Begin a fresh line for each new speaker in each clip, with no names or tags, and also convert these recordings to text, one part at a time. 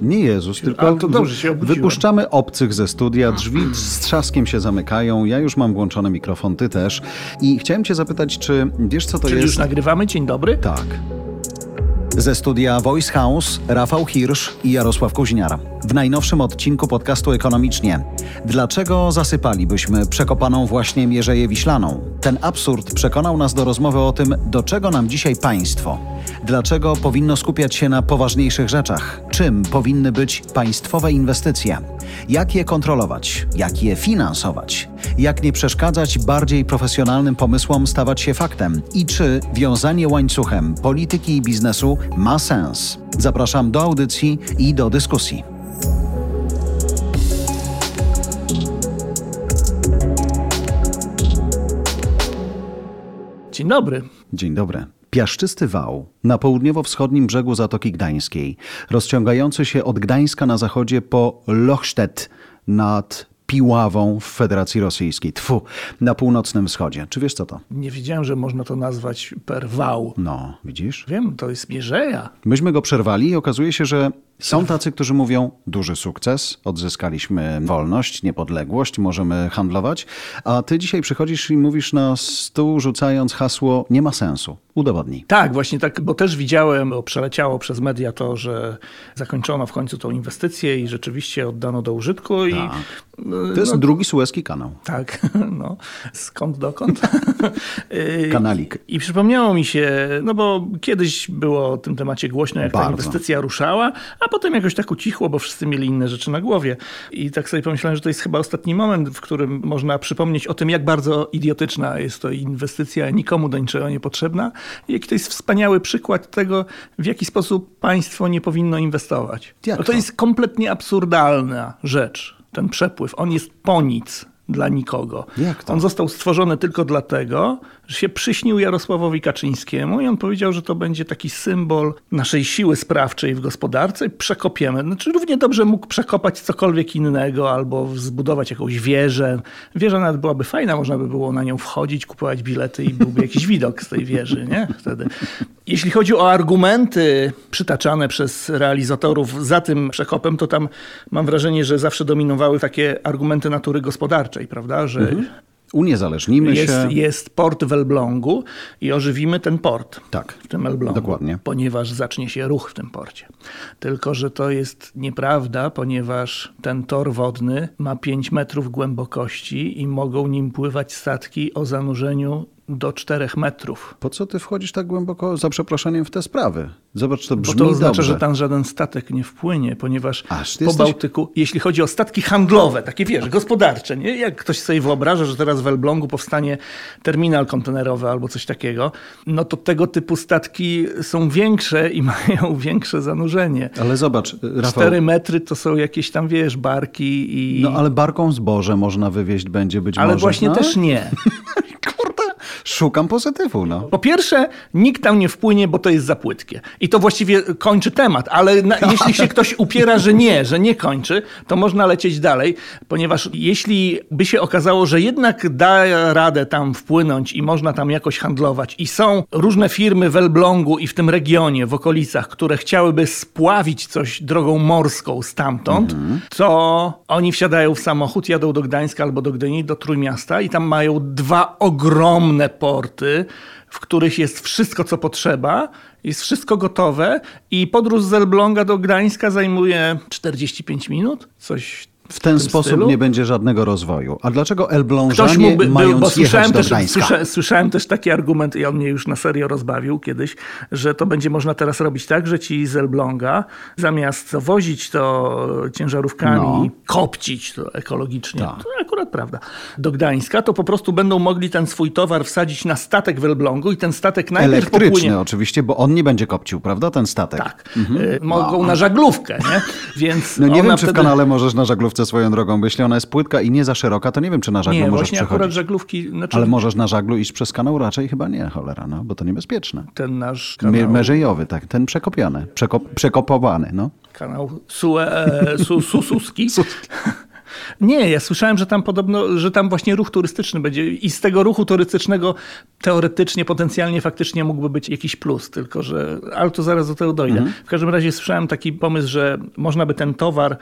Nie Jezus, tylko wypuszczamy obcych ze studia, drzwi z trzaskiem się zamykają, ja już mam włączony mikrofon, ty też. I chciałem cię zapytać, czy wiesz co to
Czyli
jest?
już nagrywamy? Dzień dobry.
Tak. Ze studia Voice House Rafał Hirsch i Jarosław Kuźniar. W najnowszym odcinku podcastu Ekonomicznie. Dlaczego zasypalibyśmy przekopaną właśnie Mierzeję Wiślaną? Ten absurd przekonał nas do rozmowy o tym, do czego nam dzisiaj państwo. Dlaczego powinno skupiać się na poważniejszych rzeczach? Czym powinny być państwowe inwestycje? Jak je kontrolować? Jak je finansować? Jak nie przeszkadzać bardziej profesjonalnym pomysłom stawać się faktem? I czy wiązanie łańcuchem polityki i biznesu ma sens? Zapraszam do audycji i do dyskusji.
Dzień dobry.
Dzień dobry. Piaszczysty wał na południowo-wschodnim brzegu Zatoki Gdańskiej, rozciągający się od Gdańska na zachodzie po Lochstedt nad Piławą w Federacji Rosyjskiej. Tfu, na północnym wschodzie. Czy wiesz co to?
Nie wiedziałem, że można to nazwać per wał.
No, widzisz?
Wiem, to jest Mierzeja.
Myśmy go przerwali i okazuje się, że są tacy, którzy mówią duży sukces, odzyskaliśmy wolność, niepodległość, możemy handlować, a ty dzisiaj przychodzisz i mówisz na stół rzucając hasło nie ma sensu. Udowodnij.
Tak, właśnie tak, bo też widziałem, bo przeleciało przez media to, że zakończono w końcu tą inwestycję i rzeczywiście oddano do użytku i
Tak. To jest drugi Suezki kanał.
tak, no, skąd dokąd?
Kanalik.
I przypomniało mi się, no bo kiedyś było o tym temacie głośno, jak ta
Bardzo.
inwestycja ruszała, a potem jakoś tak ucichło, bo wszyscy mieli inne rzeczy na głowie. I tak sobie pomyślałem, że to jest chyba ostatni moment, w którym można przypomnieć o tym, jak bardzo idiotyczna jest to inwestycja, nikomu do niczego niepotrzebna. I jaki to jest wspaniały przykład tego, w jaki sposób państwo nie powinno inwestować.
Jak
to
to?
jest kompletnie absurdalna rzecz, ten przepływ. On jest po nic dla nikogo.
Jak to?
On został stworzony tylko dlatego, że się przyśnił Jarosławowi Kaczyńskiemu i on powiedział, że to będzie taki symbol naszej siły sprawczej w gospodarce i przekopiemy. Znaczy równie dobrze mógł przekopać cokolwiek innego albo zbudować jakąś wieżę. Wieża nawet byłaby fajna, można by było na nią wchodzić, kupować bilety i byłby jakiś widok z tej wieży, nie? Wtedy. Jeśli chodzi o argumenty przytaczane przez realizatorów za tym przekopem, to tam mam wrażenie, że zawsze dominowały takie argumenty natury gospodarczej, prawda? Że
Uniezależnimy
jest,
się.
jest port w Elblągu i ożywimy ten port.
Tak.
W tym Elblągu.
Dokładnie.
Ponieważ zacznie się ruch w tym porcie. Tylko, że to jest nieprawda, ponieważ ten tor wodny ma 5 metrów głębokości i mogą nim pływać statki o zanurzeniu do 4 metrów.
Po co ty wchodzisz tak głęboko, za przeproszeniem, w te sprawy? Zobacz, to
Bo
brzmi
to oznacza,
dobrze.
że tam żaden statek nie wpłynie, ponieważ
Aż
po
jesteś-
Bałtyku, jeśli chodzi o statki handlowe, takie wiesz, gospodarcze, nie? jak ktoś sobie wyobraża, że teraz w Elblągu powstanie terminal kontenerowy albo coś takiego, no to tego typu statki są większe i mają większe zanurzenie.
Ale zobacz, Rafał,
Cztery metry to są jakieś tam, wiesz, barki i...
no ale barką zboże można wywieźć będzie być
ale
może.
właśnie
no?
też nie.
Szukam pozytywu, no.
Po pierwsze, nikt tam nie wpłynie, bo to jest za płytkie. I to właściwie kończy temat, ale na, jeśli się ktoś upiera, że nie, że nie kończy, to można lecieć dalej, ponieważ jeśli by się okazało, że jednak da radę tam wpłynąć i można tam jakoś handlować i są różne firmy w Elblągu i w tym regionie, w okolicach, które chciałyby spławić coś drogą morską stamtąd, to oni wsiadają w samochód, jadą do Gdańska albo do Gdyni, do Trójmiasta i tam mają dwa ogromne porty, w których jest wszystko, co potrzeba, jest wszystko gotowe i podróż z Elbląga do Gdańska zajmuje 45 minut, coś
W ten
tym
sposób
stylu?
nie będzie żadnego rozwoju. A dlaczego Elblążanie
mógłby,
mając
był, bo słyszałem też, słysza, słyszałem też taki argument i on mnie już na serio rozbawił kiedyś, że to będzie można teraz robić tak, że ci z Elbląga zamiast wozić to ciężarówkami,
No.
kopcić to ekologicznie,
Tak.
to akurat prawda, do Gdańska, to po prostu będą mogli ten swój towar wsadzić na statek w Elblągu i ten statek najpierw
Elektryczny
popłynie...
oczywiście, bo on nie będzie kopcił, prawda, ten statek?
Tak, y, mogą na żaglówkę, nie? Więc
No nie wiem, czy w
wtedy-
kanale możesz na żaglówce swoją drogą, bo jeśli ona jest płytka i nie za szeroka, to nie wiem, czy na żaglu
Nie,
możesz
właśnie
przechodzić.
akurat żaglówki, znaczy
Ale możesz na żaglu iść przez kanał? Raczej chyba nie, cholera, no, bo to niebezpieczne.
ten nasz
Kanał... Mierzejowy, tak, ten przekopiony, przekop, przekopowany, no.
kanał Sue, e, su, Sususki. Nie, ja słyszałem, że tam podobno, że tam właśnie ruch turystyczny będzie i z tego ruchu turystycznego teoretycznie, potencjalnie, faktycznie mógłby być jakiś plus, tylko że, ale to zaraz do tego dojdę. Mhm. W każdym razie słyszałem taki pomysł, że można by ten towar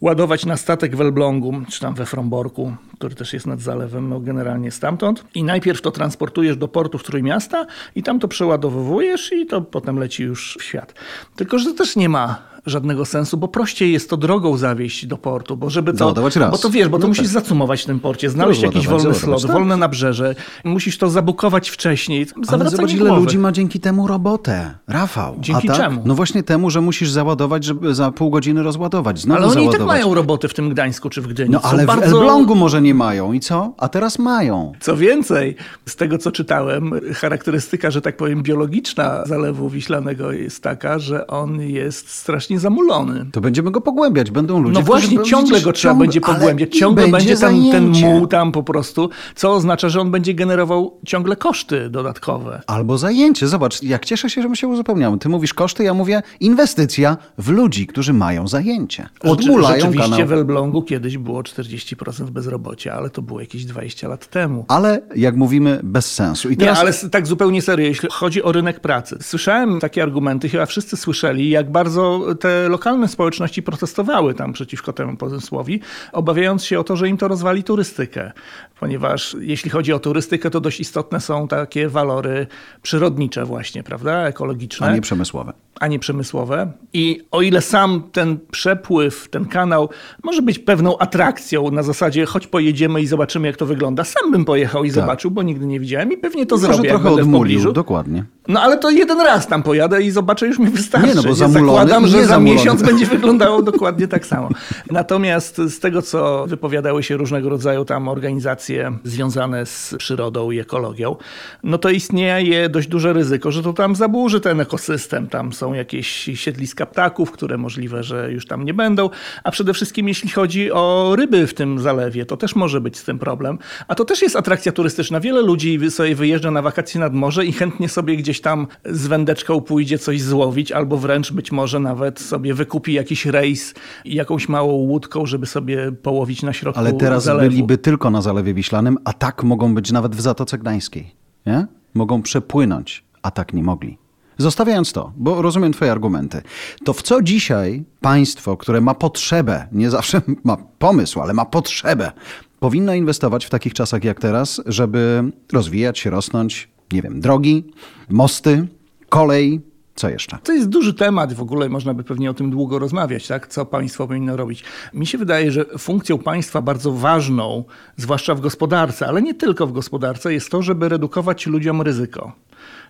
ładować na statek w Elblągu, czy tam we Fromborku, który też jest nad zalewem, no generalnie stamtąd. I najpierw to transportujesz do portu w Trójmiasta i tam to przeładowujesz i to potem leci już w świat. Tylko, że to też nie ma żadnego sensu, bo prościej jest to drogą zawieźć do portu, bo żeby to...
Załadować raz.
Bo to wiesz, bo to no musisz tak. zacumować w tym porcie, znaleźć jakiś wolny slot, tak. wolne nabrzeże, musisz to zabukować wcześniej.
Ale zobacz, ile głowy. ludzi ma dzięki temu robotę. Rafał.
Dzięki tak? czemu?
No właśnie temu, że musisz załadować, żeby za pół godziny rozładować. Znowu
ale oni
załadować.
i tak mają roboty w tym Gdańsku czy w Gdyni.
No ale bardzo... w Elblągu może nie mają. I co? A teraz mają.
Co więcej, z tego co czytałem, charakterystyka, że tak powiem, biologiczna Zalewu Wiślanego jest taka, że on jest strasznie zamulony
to będziemy go pogłębiać. Będą ludzie,
No właśnie, ciągle go trzeba będzie pogłębiać. Ciągle będzie ten, ten muł tam po prostu, co oznacza, że on będzie generował ciągle koszty dodatkowe.
Albo zajęcie. Zobacz, jak cieszę się, że my się uzupełniamy. Ty mówisz koszty, ja mówię inwestycja w ludzi, którzy mają zajęcie.
Odmulają Rzeczywiście kanał. w Elblągu kiedyś było 40% bezrobocia, ale to było jakieś 20 lat temu.
Ale jak mówimy, bez sensu.
I teraz... Nie, ale tak zupełnie serio, jeśli chodzi o rynek pracy. Słyszałem takie argumenty, chyba wszyscy słyszeli, jak bardzo te lokalne społeczności protestowały tam przeciwko temu pomysłowi, obawiając się o to, że im to rozwali turystykę. Ponieważ jeśli chodzi o turystykę, to dość istotne są takie walory przyrodnicze właśnie, prawda, ekologiczne.
A nie przemysłowe.
A nie przemysłowe. I o ile sam ten przepływ, ten kanał może być pewną atrakcją na zasadzie choć pojedziemy i zobaczymy jak to wygląda. Sam bym pojechał i tak. zobaczył, bo nigdy nie widziałem i pewnie to
może
zrobię,
trochę
jak
odmulił, dokładnie.
No ale to jeden raz tam pojadę i zobaczę, już mi wystarczy.
Nie, no bo zamulony,
Zakładam, że za miesiąc będzie wyglądało dokładnie tak samo. Natomiast z tego, co wypowiadały się różnego rodzaju tam organizacje związane z przyrodą i ekologią, no to istnieje dość duże ryzyko, że to tam zaburzy ten ekosystem. Tam są jakieś siedliska ptaków, które możliwe, że już tam nie będą. A przede wszystkim jeśli chodzi o ryby w tym zalewie, to też może być z tym problem. A to też jest atrakcja turystyczna. Wiele ludzi sobie wyjeżdża na wakacje nad morze i chętnie sobie gdzieś tam z wędeczką pójdzie coś złowić, albo wręcz być może nawet sobie wykupi jakiś rejs jakąś małą łódką, żeby sobie połowić na środku
Ale teraz
zalewu.
byliby tylko na Zalewie Wiślanym, a tak mogą być nawet w Zatoce Gdańskiej. Nie? Mogą przepłynąć, a tak nie mogli. Zostawiając to, bo rozumiem Twoje argumenty, to w co dzisiaj państwo, które ma potrzebę, nie zawsze ma pomysł, ale ma potrzebę, powinno inwestować w takich czasach jak teraz, żeby rozwijać się, rosnąć, nie wiem, drogi, mosty, kolej, co jeszcze?
To jest duży temat, w ogóle można by pewnie o tym długo rozmawiać, tak? co państwo powinno robić. Mi się wydaje, że funkcją państwa bardzo ważną, zwłaszcza w gospodarce, ale nie tylko w gospodarce, jest to, żeby redukować ludziom ryzyko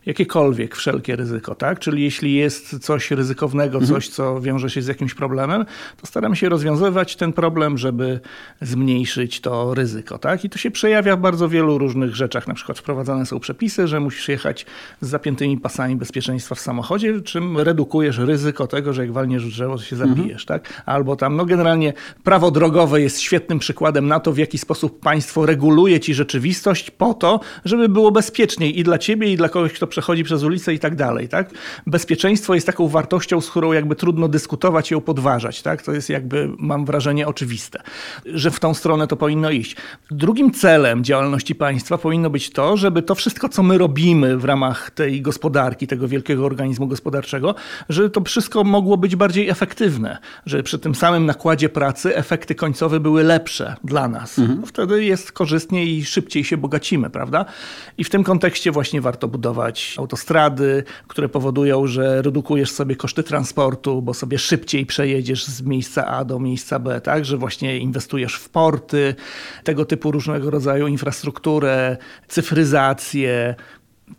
jakiekolwiek, wszelkie ryzyko, tak? Czyli jeśli jest coś ryzykownego, mhm. coś, co wiąże się z jakimś problemem, to staramy się rozwiązywać ten problem, żeby zmniejszyć to ryzyko, tak? I to się przejawia w bardzo wielu różnych rzeczach. Na przykład wprowadzane są przepisy, że musisz jechać z zapiętymi pasami bezpieczeństwa w samochodzie, czym redukujesz ryzyko tego, że jak walniesz w drzewo, to się mhm. zabijesz, mhm. tak? Albo tam, no generalnie prawo drogowe jest świetnym przykładem na to, w jaki sposób państwo reguluje ci rzeczywistość po to, żeby było bezpieczniej i dla ciebie, i dla kogoś, kto przechodzi przez ulicę i tak dalej. Tak? Bezpieczeństwo jest taką wartością, z którą jakby trudno dyskutować i ją podważać. Tak? To jest jakby, mam wrażenie, oczywiste, że w tą stronę to powinno iść. Drugim celem działalności państwa powinno być to, żeby to wszystko, co my robimy w ramach tej gospodarki, tego wielkiego organizmu gospodarczego, żeby to wszystko mogło być bardziej efektywne, że przy tym samym nakładzie pracy efekty końcowe były lepsze dla nas. Mhm. Wtedy jest korzystniej i szybciej się bogacimy, prawda? I w tym kontekście właśnie warto budować autostrady, które powodują, że redukujesz sobie koszty transportu, bo sobie szybciej przejedziesz z miejsca A do miejsca B, tak? Że właśnie inwestujesz w porty, tego typu różnego rodzaju infrastrukturę, cyfryzację,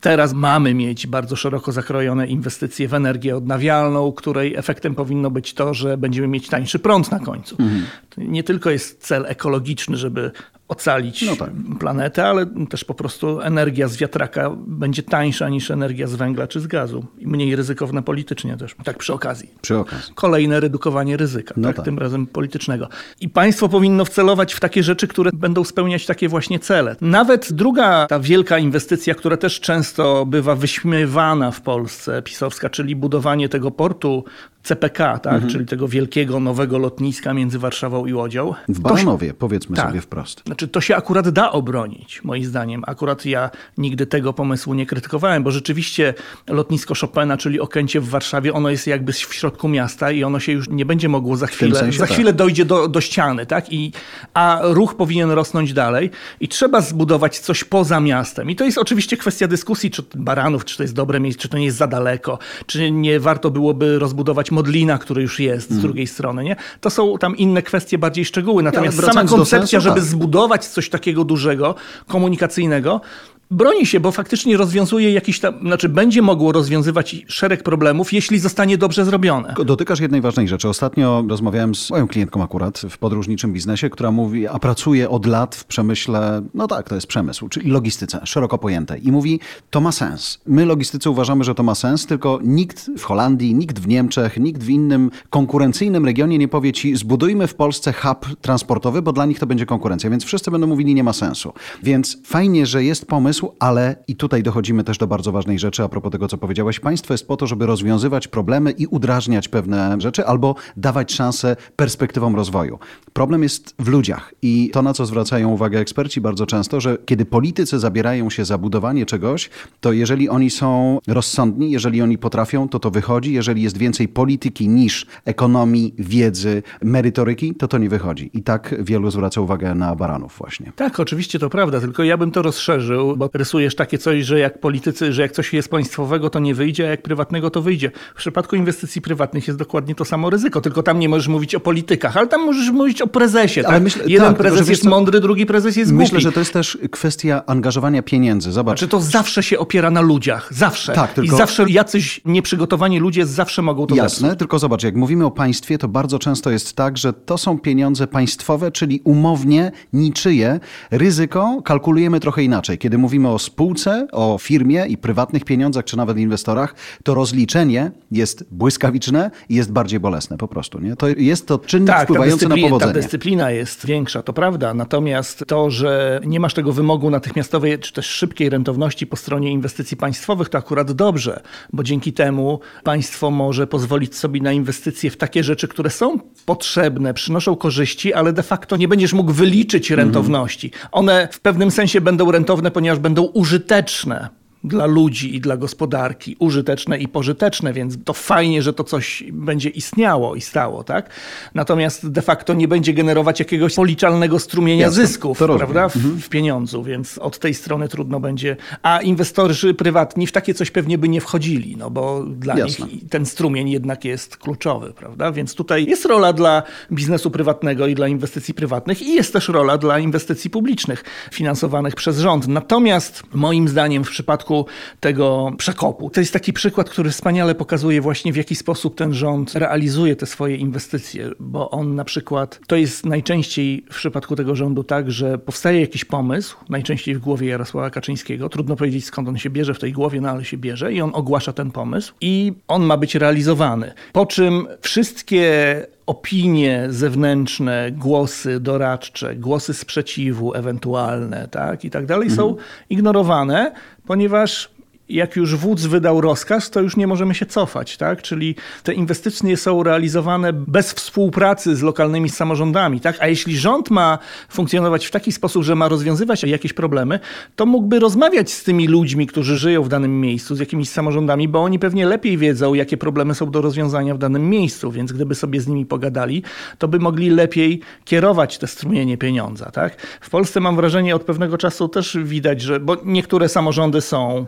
Teraz mamy mieć bardzo szeroko zakrojone inwestycje w energię odnawialną, której efektem powinno być to, że będziemy mieć tańszy prąd na końcu. Mhm. Nie tylko jest cel ekologiczny, żeby ocalić no tak. planetę, ale też po prostu energia z wiatraka będzie tańsza niż energia z węgla czy z gazu. I mniej ryzykowna politycznie też. Tak przy okazji.
Przy okazji.
Kolejne redukowanie ryzyka, no tak, tak. tym razem politycznego. I państwo powinno wcelować w takie rzeczy, które będą spełniać takie właśnie cele. Nawet druga ta wielka inwestycja, która też często bywa wyśmiewana w Polsce, pisowska, czyli budowanie tego portu CPK, tak? Mhm. czyli tego wielkiego nowego lotniska między Warszawą i Łodzią.
W Baranowie, się... powiedzmy tak. sobie wprost.
Znaczy, to się akurat da obronić, moim zdaniem. Akurat ja nigdy tego pomysłu nie krytykowałem, bo rzeczywiście lotnisko Chopina, czyli Okęcie w Warszawie, ono jest jakby w środku miasta i ono się już nie będzie mogło za chwilę, sensie, za tak. chwilę dojdzie do, do ściany, tak? I, a ruch powinien rosnąć dalej i trzeba zbudować coś poza miastem. I to jest oczywiście kwestia dyskusji, czy Baranów, czy to jest dobre miejsce, czy to nie jest za daleko, czy nie warto byłoby rozbudować Modlina, który już jest z mm. drugiej strony, nie? To są tam inne kwestie, bardziej szczegóły. Natomiast ja, sama koncepcja, sensu, żeby tak. zbudować coś takiego dużego, komunikacyjnego, broni się, bo faktycznie rozwiązuje jakiś tam, znaczy będzie mogło rozwiązywać szereg problemów, jeśli zostanie dobrze zrobione.
Dotykasz jednej ważnej rzeczy. Ostatnio rozmawiałem z moją klientką akurat w podróżniczym biznesie, która mówi, a pracuje od lat w przemyśle, no tak, to jest przemysł, czyli logistyce, szeroko pojętej. I mówi, to ma sens. My logistycy uważamy, że to ma sens, tylko nikt w Holandii, nikt w Niemczech, nikt w innym konkurencyjnym regionie nie powie ci, zbudujmy w Polsce hub transportowy, bo dla nich to będzie konkurencja. Więc wszyscy będą mówili, nie ma sensu. Więc fajnie, że jest pomysł, ale i tutaj dochodzimy też do bardzo ważnej rzeczy a propos tego, co powiedziałaś. Państwo jest po to, żeby rozwiązywać problemy i udrażniać pewne rzeczy albo dawać szansę perspektywom rozwoju. Problem jest w ludziach i to, na co zwracają uwagę eksperci bardzo często, że kiedy politycy zabierają się za budowanie czegoś, to jeżeli oni są rozsądni, jeżeli oni potrafią, to to wychodzi. Jeżeli jest więcej polityki niż ekonomii, wiedzy, merytoryki, to to nie wychodzi. I tak wielu zwraca uwagę na baranów właśnie.
Tak, oczywiście to prawda, tylko ja bym to rozszerzył, bo rysujesz takie coś, że jak politycy, że jak coś jest państwowego, to nie wyjdzie, a jak prywatnego, to wyjdzie. W przypadku inwestycji prywatnych jest dokładnie to samo ryzyko, tylko tam nie możesz mówić o politykach, ale tam możesz mówić o prezesie. Tak? Myślę, Jeden tak, prezes jest mądry, drugi prezes jest
Myślę, że to jest też kwestia angażowania pieniędzy. Zobacz.
Znaczy to zawsze się opiera na ludziach. Zawsze. Tak, tylko... I zawsze jacyś nieprzygotowani ludzie zawsze mogą to
Jasne, zepsuć. tylko zobacz, jak mówimy o państwie, to bardzo często jest tak, że to są pieniądze państwowe, czyli umownie niczyje. Ryzyko kalkulujemy trochę inaczej. Kiedy mówimy mówimy o spółce, o firmie i prywatnych pieniądzach, czy nawet inwestorach, to rozliczenie jest błyskawiczne i jest bardziej bolesne po prostu. Nie? To jest to czynnik tak, wpływający na powodzenie.
Ta dyscyplina jest większa, to prawda. Natomiast to, że nie masz tego wymogu natychmiastowej czy też szybkiej rentowności po stronie inwestycji państwowych, to akurat dobrze, bo dzięki temu państwo może pozwolić sobie na inwestycje w takie rzeczy, które są potrzebne, przynoszą korzyści, ale de facto nie będziesz mógł wyliczyć rentowności. One w pewnym sensie będą rentowne, ponieważ będą użyteczne dla ludzi i dla gospodarki użyteczne i pożyteczne, więc to fajnie, że to coś będzie istniało i stało, tak? Natomiast de facto nie będzie generować jakiegoś policzalnego strumienia Jasne, zysków, prawda, w, mhm. w, pieniądzu, więc od tej strony trudno będzie. A inwestorzy prywatni w takie coś pewnie by nie wchodzili, no bo dla Jasne. nich ten strumień jednak jest kluczowy, prawda? Więc tutaj jest rola dla biznesu prywatnego i dla inwestycji prywatnych i jest też rola dla inwestycji publicznych finansowanych przez rząd. Natomiast moim zdaniem w przypadku tego przekopu. To jest taki przykład, który wspaniale pokazuje właśnie w jaki sposób ten rząd realizuje te swoje inwestycje, bo on na przykład, to jest najczęściej w przypadku tego rządu tak, że powstaje jakiś pomysł, najczęściej w głowie Jarosława Kaczyńskiego, trudno powiedzieć skąd on się bierze w tej głowie, no ale się bierze i on ogłasza ten pomysł i on ma być realizowany. Po czym wszystkie opinie zewnętrzne, głosy doradcze, głosy sprzeciwu ewentualne, tak, i tak dalej mhm. są ignorowane, ponieważ jak już wódz wydał rozkaz, to już nie możemy się cofać, tak? Czyli te inwestycje są realizowane bez współpracy z lokalnymi samorządami, tak? A jeśli rząd ma funkcjonować w taki sposób, że ma rozwiązywać jakieś problemy, to mógłby rozmawiać z tymi ludźmi, którzy żyją w danym miejscu, z jakimiś samorządami, bo oni pewnie lepiej wiedzą, jakie problemy są do rozwiązania w danym miejscu, więc gdyby sobie z nimi pogadali, to by mogli lepiej kierować te strumienie pieniądza, tak? W Polsce mam wrażenie od pewnego czasu też widać, że bo niektóre samorządy są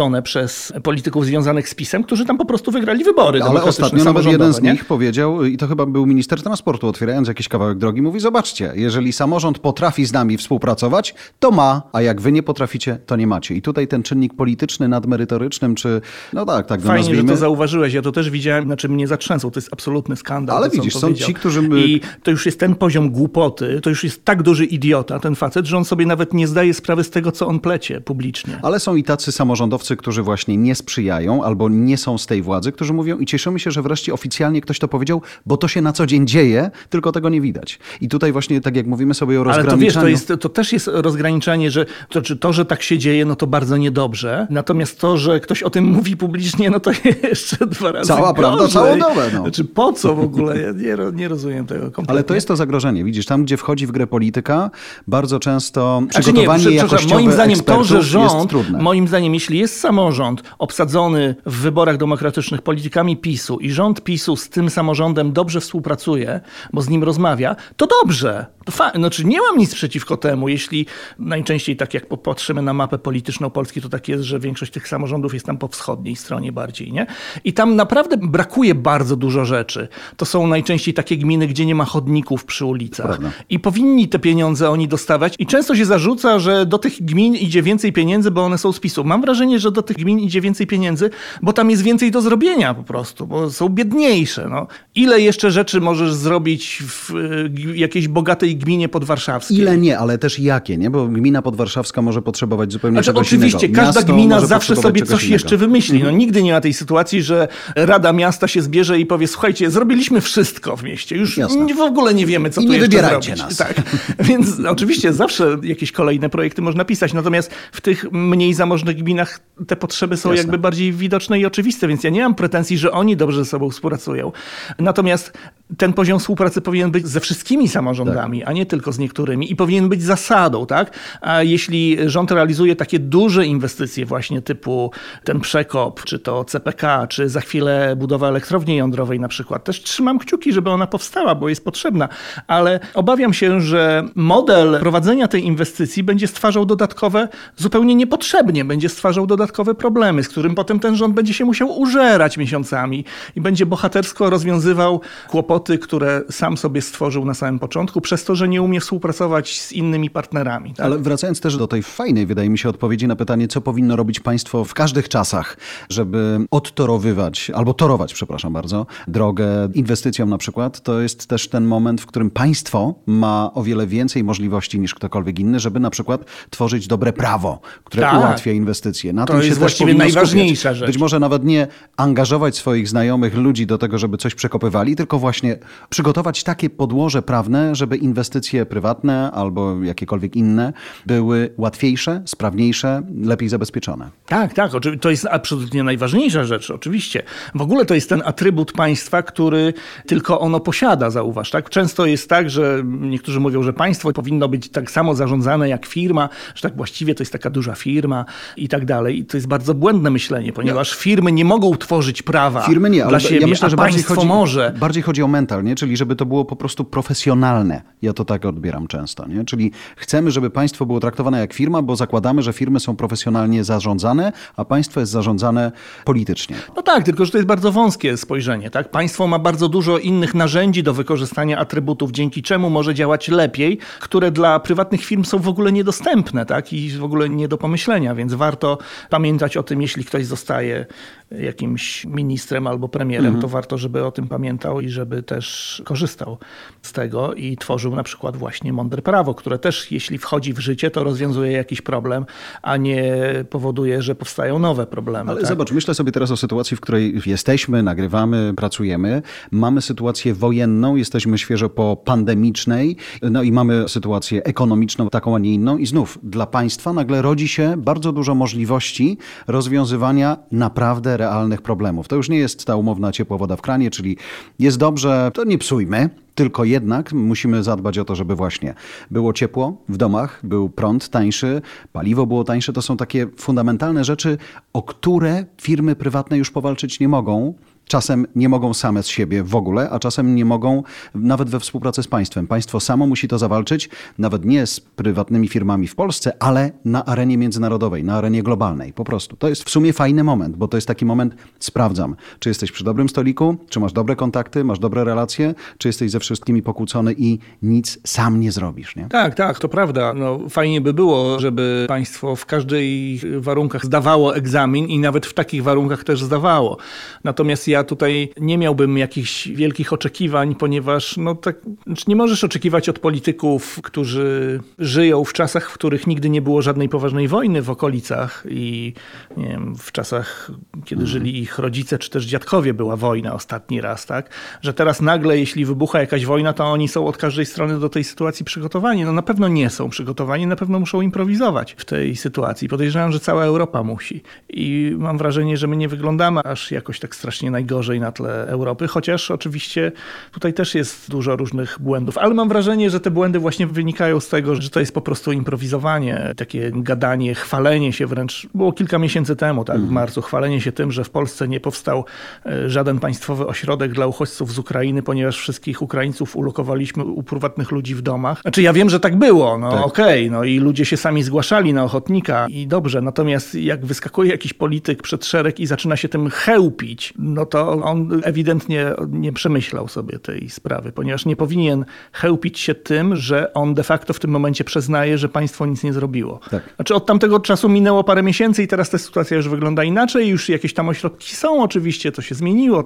rządzone przez polityków związanych z PiSem, którzy tam po prostu wygrali wybory.
Ale ostatnio nawet jeden z nie? nich powiedział, i to chyba był minister transportu, otwierając jakiś kawałek drogi, mówi: Zobaczcie, jeżeli samorząd potrafi z nami współpracować, to ma, a jak wy nie potraficie, to nie macie. I tutaj ten czynnik polityczny nad merytorycznym, czy no tak, tak
Fajnie, nazwijmy. że to zauważyłeś. Ja to też widziałem, znaczy mnie zatrzęsło. To jest absolutny skandal.
Ale to, widzisz, są ci, którzy.
I to już jest ten poziom głupoty, to już jest tak duży idiota, ten facet, że on sobie nawet nie zdaje sprawy z tego, co on plecie publicznie.
Ale są i tacy samorządowcy, rządzący, którzy właśnie nie sprzyjają albo nie są z tej władzy, którzy mówią i cieszymy się, że wreszcie oficjalnie ktoś to powiedział, bo to się na co dzień dzieje, tylko tego nie widać. I tutaj właśnie, tak jak mówimy sobie o rozgraniczeniu...
Ale to wiesz, to, jest, to też jest rozgraniczenie, że to, czy to, że tak się dzieje, no to bardzo niedobrze. Natomiast to, że ktoś o tym mówi publicznie, no to jeszcze dwa razy
Cała
gorzej.
prawda, całą dobę. No.
Znaczy po co w ogóle? Ja nie, nie rozumiem tego kompletnie.
Ale to jest to zagrożenie. Widzisz, tam gdzie wchodzi w grę polityka, bardzo często
Znaczy
przygotowanie
nie, przepraszam,
jakościowe
moim zdaniem to, że rząd, moim zdaniem, jeśli jest samorząd obsadzony w wyborach demokratycznych politykami PiSu i rząd PiSu z tym samorządem dobrze współpracuje, bo z nim rozmawia, to dobrze. Fa- znaczy nie mam nic przeciwko temu, jeśli najczęściej tak jak popatrzymy na mapę polityczną Polski, to tak jest, że większość tych samorządów jest tam po wschodniej stronie bardziej, nie? I tam naprawdę brakuje bardzo dużo rzeczy. To są najczęściej takie gminy, gdzie nie ma chodników przy ulicach.
Prawda.
I powinni te pieniądze oni dostawać. I często się zarzuca, że do tych gmin idzie więcej pieniędzy, bo one są z PiSu. Mam wrażenie, że do tych gmin idzie więcej pieniędzy, bo tam jest więcej do zrobienia po prostu, bo są biedniejsze. No. Ile jeszcze rzeczy możesz zrobić w y, jakiejś bogatej gminie podwarszawskiej?
Ile nie, ale też jakie, nie? Bo gmina podwarszawska może potrzebować zupełnie
Znaczy,
czegoś
oczywiście,
innego.
każda
Miasto
gmina zawsze sobie coś
innego. Mhm.
jeszcze wymyśli. No, nigdy nie ma tej sytuacji, że Rada Miasta się zbierze i powie: Słuchajcie, zrobiliśmy wszystko w mieście. Już
Jasne.
w ogóle nie wiemy, co
I
tu
nie
jeszcze
wybierajcie
zrobić.
nas.
Tak. Więc oczywiście zawsze jakieś kolejne projekty można pisać. Natomiast w tych mniej zamożnych gminach te potrzeby są
Jasne.
jakby bardziej widoczne i oczywiste, więc ja nie mam pretensji, że oni dobrze ze sobą współpracują. Natomiast ten poziom współpracy powinien być ze wszystkimi samorządami, a nie tylko z niektórymi i powinien być zasadą, tak? A jeśli rząd realizuje takie duże inwestycje właśnie typu ten przekop, czy to CPK, czy za chwilę budowa elektrowni jądrowej na przykład, też trzymam kciuki, żeby ona powstała, bo jest potrzebna, ale obawiam się, że model prowadzenia tej inwestycji będzie stwarzał dodatkowe, zupełnie niepotrzebnie, będzie stwarzał dodatkowe problemy, z którym potem ten rząd będzie się musiał użerać miesiącami i będzie bohatersko rozwiązywał kłopoty, które sam sobie stworzył na samym początku, przez to, że nie umie współpracować z innymi partnerami. Tak?
Ale wracając też do tej fajnej, wydaje mi się, odpowiedzi na pytanie, co powinno robić państwo w każdych czasach, żeby odtorowywać, albo torować, przepraszam bardzo, drogę inwestycjom na przykład, to jest też ten moment, w którym państwo ma o wiele więcej możliwości niż ktokolwiek inny, żeby na przykład tworzyć dobre prawo, które
Tak.
ułatwia inwestycje. Na
To
tym się
jest
też
właściwie najważniejsza
skupiać.
rzecz.
Być może nawet nie angażować swoich znajomych ludzi do tego, żeby coś przekopywali, tylko właśnie przygotować takie podłoże prawne, żeby inwestycje prywatne albo jakiekolwiek inne były łatwiejsze, sprawniejsze, lepiej zabezpieczone.
Tak, tak. To jest absolutnie najważniejsza rzecz, oczywiście. W ogóle to jest ten atrybut państwa, który tylko ono posiada, zauważ. Tak? Często jest tak, że niektórzy mówią, że państwo powinno być tak samo zarządzane jak firma, że tak właściwie to jest taka duża firma i tak dalej. I to jest bardzo błędne myślenie, ponieważ firmy nie mogą tworzyć prawa
Firmy nie,
dla
ale
siebie,
ja myślę, że
a
bardziej
państwo
chodzi,
może.
bardziej chodzi o mental, nie? czyli żeby to było po prostu profesjonalne. Ja to tak odbieram często. Nie? Czyli chcemy, żeby państwo było traktowane jak firma, bo zakładamy, że firmy są profesjonalnie zarządzane, a państwo jest zarządzane politycznie.
No tak, tylko że to jest bardzo wąskie spojrzenie. Tak? Państwo ma bardzo dużo innych narzędzi do wykorzystania atrybutów, dzięki czemu może działać lepiej, które dla prywatnych firm są w ogóle niedostępne tak? i w ogóle nie do pomyślenia, więc warto pamiętać o tym, jeśli ktoś zostaje jakimś ministrem albo premierem, to warto, żeby o tym pamiętał i żeby też korzystał z tego i tworzył na przykład właśnie mądre prawo, które też jeśli wchodzi w życie, to rozwiązuje jakiś problem, a nie powoduje, że powstają nowe problemy.
Ale
tak?
zobacz, myślę sobie teraz o sytuacji, w której jesteśmy, nagrywamy, pracujemy. Mamy sytuację wojenną, jesteśmy świeżo po pandemicznej, no i mamy sytuację ekonomiczną, taką, a nie inną. I znów dla państwa nagle rodzi się bardzo dużo możliwości rozwiązywania naprawdę realnych problemów. To już nie jest ta umowna ciepła woda w kranie, czyli jest dobrze, to nie psujmy. Tylko jednak musimy zadbać o to, żeby właśnie było ciepło w domach, był prąd tańszy, paliwo było tańsze. To są takie fundamentalne rzeczy, o które firmy prywatne już powalczyć nie mogą. Czasem nie mogą same z siebie w ogóle, a czasem nie mogą nawet we współpracy z państwem. Państwo samo musi to zawalczyć, nawet nie z prywatnymi firmami w Polsce, ale na arenie międzynarodowej, na arenie globalnej. Po prostu. To jest w sumie fajny moment, bo to jest taki moment, sprawdzam, czy jesteś przy dobrym stoliku, czy masz dobre kontakty, masz dobre relacje, czy jesteś ze wszystkimi pokłócony i nic sam nie zrobisz. Nie?
Tak, tak, to prawda. No, fajnie by było, żeby państwo w każdej warunkach zdawało egzamin i nawet w takich warunkach też zdawało. Natomiast ja ja tutaj nie miałbym jakichś wielkich oczekiwań, ponieważ no tak, znaczy nie możesz oczekiwać od polityków, którzy żyją w czasach, w których nigdy nie było żadnej poważnej wojny w okolicach i nie wiem, w czasach, kiedy żyli ich rodzice czy też dziadkowie, była wojna ostatni raz, tak? Że teraz nagle, jeśli wybucha jakaś wojna, to oni są od każdej strony do tej sytuacji przygotowani. No na pewno nie są przygotowani, na pewno muszą improwizować w tej sytuacji. Podejrzewam, że cała Europa musi. I mam wrażenie, że my nie wyglądamy aż jakoś tak strasznie najgorzej na tle Europy, chociaż oczywiście tutaj też jest dużo różnych błędów, ale mam wrażenie, że te błędy właśnie wynikają z tego, że to jest po prostu improwizowanie, takie gadanie, chwalenie się wręcz. Było kilka miesięcy temu, tak, w marcu, chwalenie się tym, że w Polsce nie powstał e, żaden państwowy ośrodek dla uchodźców z Ukrainy, ponieważ wszystkich Ukraińców ulokowaliśmy u prywatnych ludzi w domach. Znaczy ja wiem, że tak było, no
Tak.
okej, no i ludzie się sami zgłaszali na ochotnika i dobrze, natomiast jak wyskakuje jakiś polityk przed szereg i zaczyna się tym chełpić, no to on ewidentnie nie przemyślał sobie tej sprawy, ponieważ nie powinien chełpić się tym, że on de facto w tym momencie przyznaje, że państwo nic nie zrobiło.
Tak.
Znaczy od tamtego czasu minęło parę miesięcy i teraz ta sytuacja już wygląda inaczej, już jakieś tam ośrodki są oczywiście, to się zmieniło,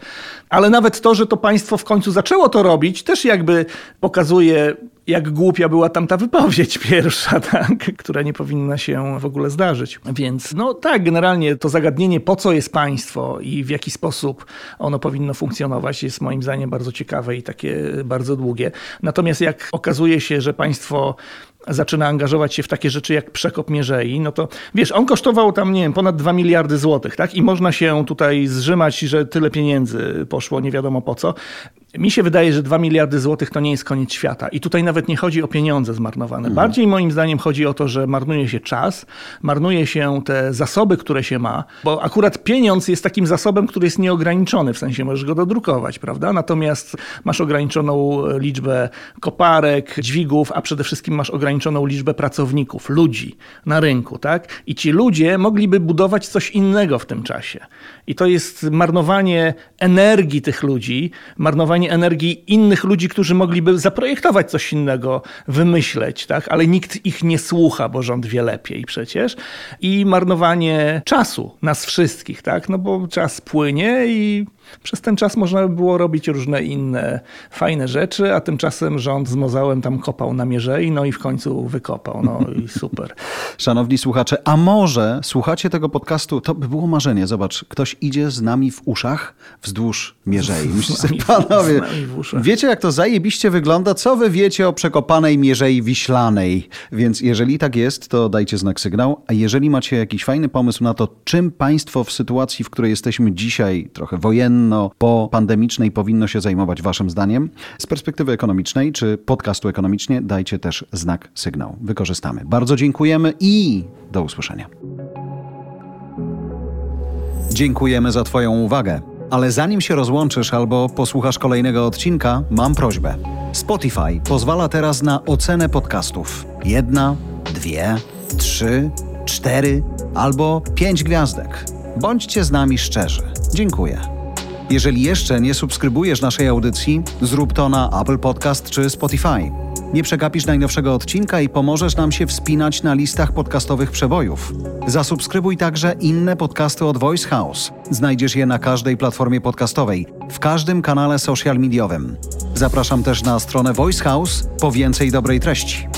ale nawet to, że to państwo w końcu zaczęło to robić, też jakby pokazuje jak głupia była tam ta wypowiedź pierwsza, tak? która nie powinna się w ogóle zdarzyć. Więc no tak, generalnie to zagadnienie, po co jest państwo i w jaki sposób ono powinno funkcjonować, jest moim zdaniem bardzo ciekawe i takie bardzo długie. Natomiast jak okazuje się, że państwo zaczyna angażować się w takie rzeczy jak przekop Mierzei, no to wiesz, on kosztował tam, nie wiem, ponad 2 miliardy złotych, tak? I można się tutaj zrzymać, że tyle pieniędzy poszło, nie wiadomo po co. Mi się wydaje, że 2 miliardy złotych to nie jest koniec świata. I tutaj nawet nie chodzi o pieniądze zmarnowane. Bardziej moim zdaniem chodzi o to, że marnuje się czas, marnuje się te zasoby, które się ma, bo akurat pieniądz jest takim zasobem, który jest nieograniczony, w sensie możesz go dodrukować, prawda? Natomiast masz ograniczoną liczbę koparek, dźwigów, a przede wszystkim masz ograniczoną liczbę pracowników, ludzi na rynku, tak? I ci ludzie mogliby budować coś innego w tym czasie. I to jest marnowanie energii tych ludzi, marnowanie energii innych ludzi, którzy mogliby zaprojektować coś innego, wymyśleć, tak? Ale nikt ich nie słucha, bo rząd wie lepiej przecież. I marnowanie czasu nas wszystkich, tak? No bo czas płynie i przez ten czas można by było robić różne inne fajne rzeczy, a tymczasem rząd z mozołem tam kopał na mierzei, no i w końcu wykopał. No i super.
Szanowni słuchacze, a może słuchacie tego podcastu, to by było marzenie. Zobacz, ktoś idzie z nami w uszach wzdłuż Mierzei. Myślicie, panowie, wiecie jak to zajebiście wygląda? Co wy wiecie o przekopanej Mierzei Wiślanej? Więc jeżeli tak jest, to dajcie znak sygnał. A jeżeli macie jakiś fajny pomysł na to, czym państwo w sytuacji, w której jesteśmy dzisiaj, trochę wojenno, po pandemicznej, powinno się zajmować waszym zdaniem, z perspektywy ekonomicznej czy podcastu ekonomicznie, dajcie też znak sygnał. Wykorzystamy. Bardzo dziękujemy i do usłyszenia. Dziękujemy za Twoją uwagę. Ale zanim się rozłączysz albo posłuchasz kolejnego odcinka, mam prośbę. Spotify pozwala teraz na ocenę podcastów. Jedna, dwie, trzy, cztery albo pięć gwiazdek. Bądźcie z nami szczerzy. Dziękuję. Jeżeli jeszcze nie subskrybujesz naszej audycji, zrób to na Apple Podcast czy Spotify. Nie przegapisz najnowszego odcinka i pomożesz nam się wspinać na listach podcastowych przebojów. Zasubskrybuj także inne podcasty od Voice House. Znajdziesz je na każdej platformie podcastowej, w każdym kanale social mediowym. Zapraszam też na stronę Voice House po więcej dobrej treści.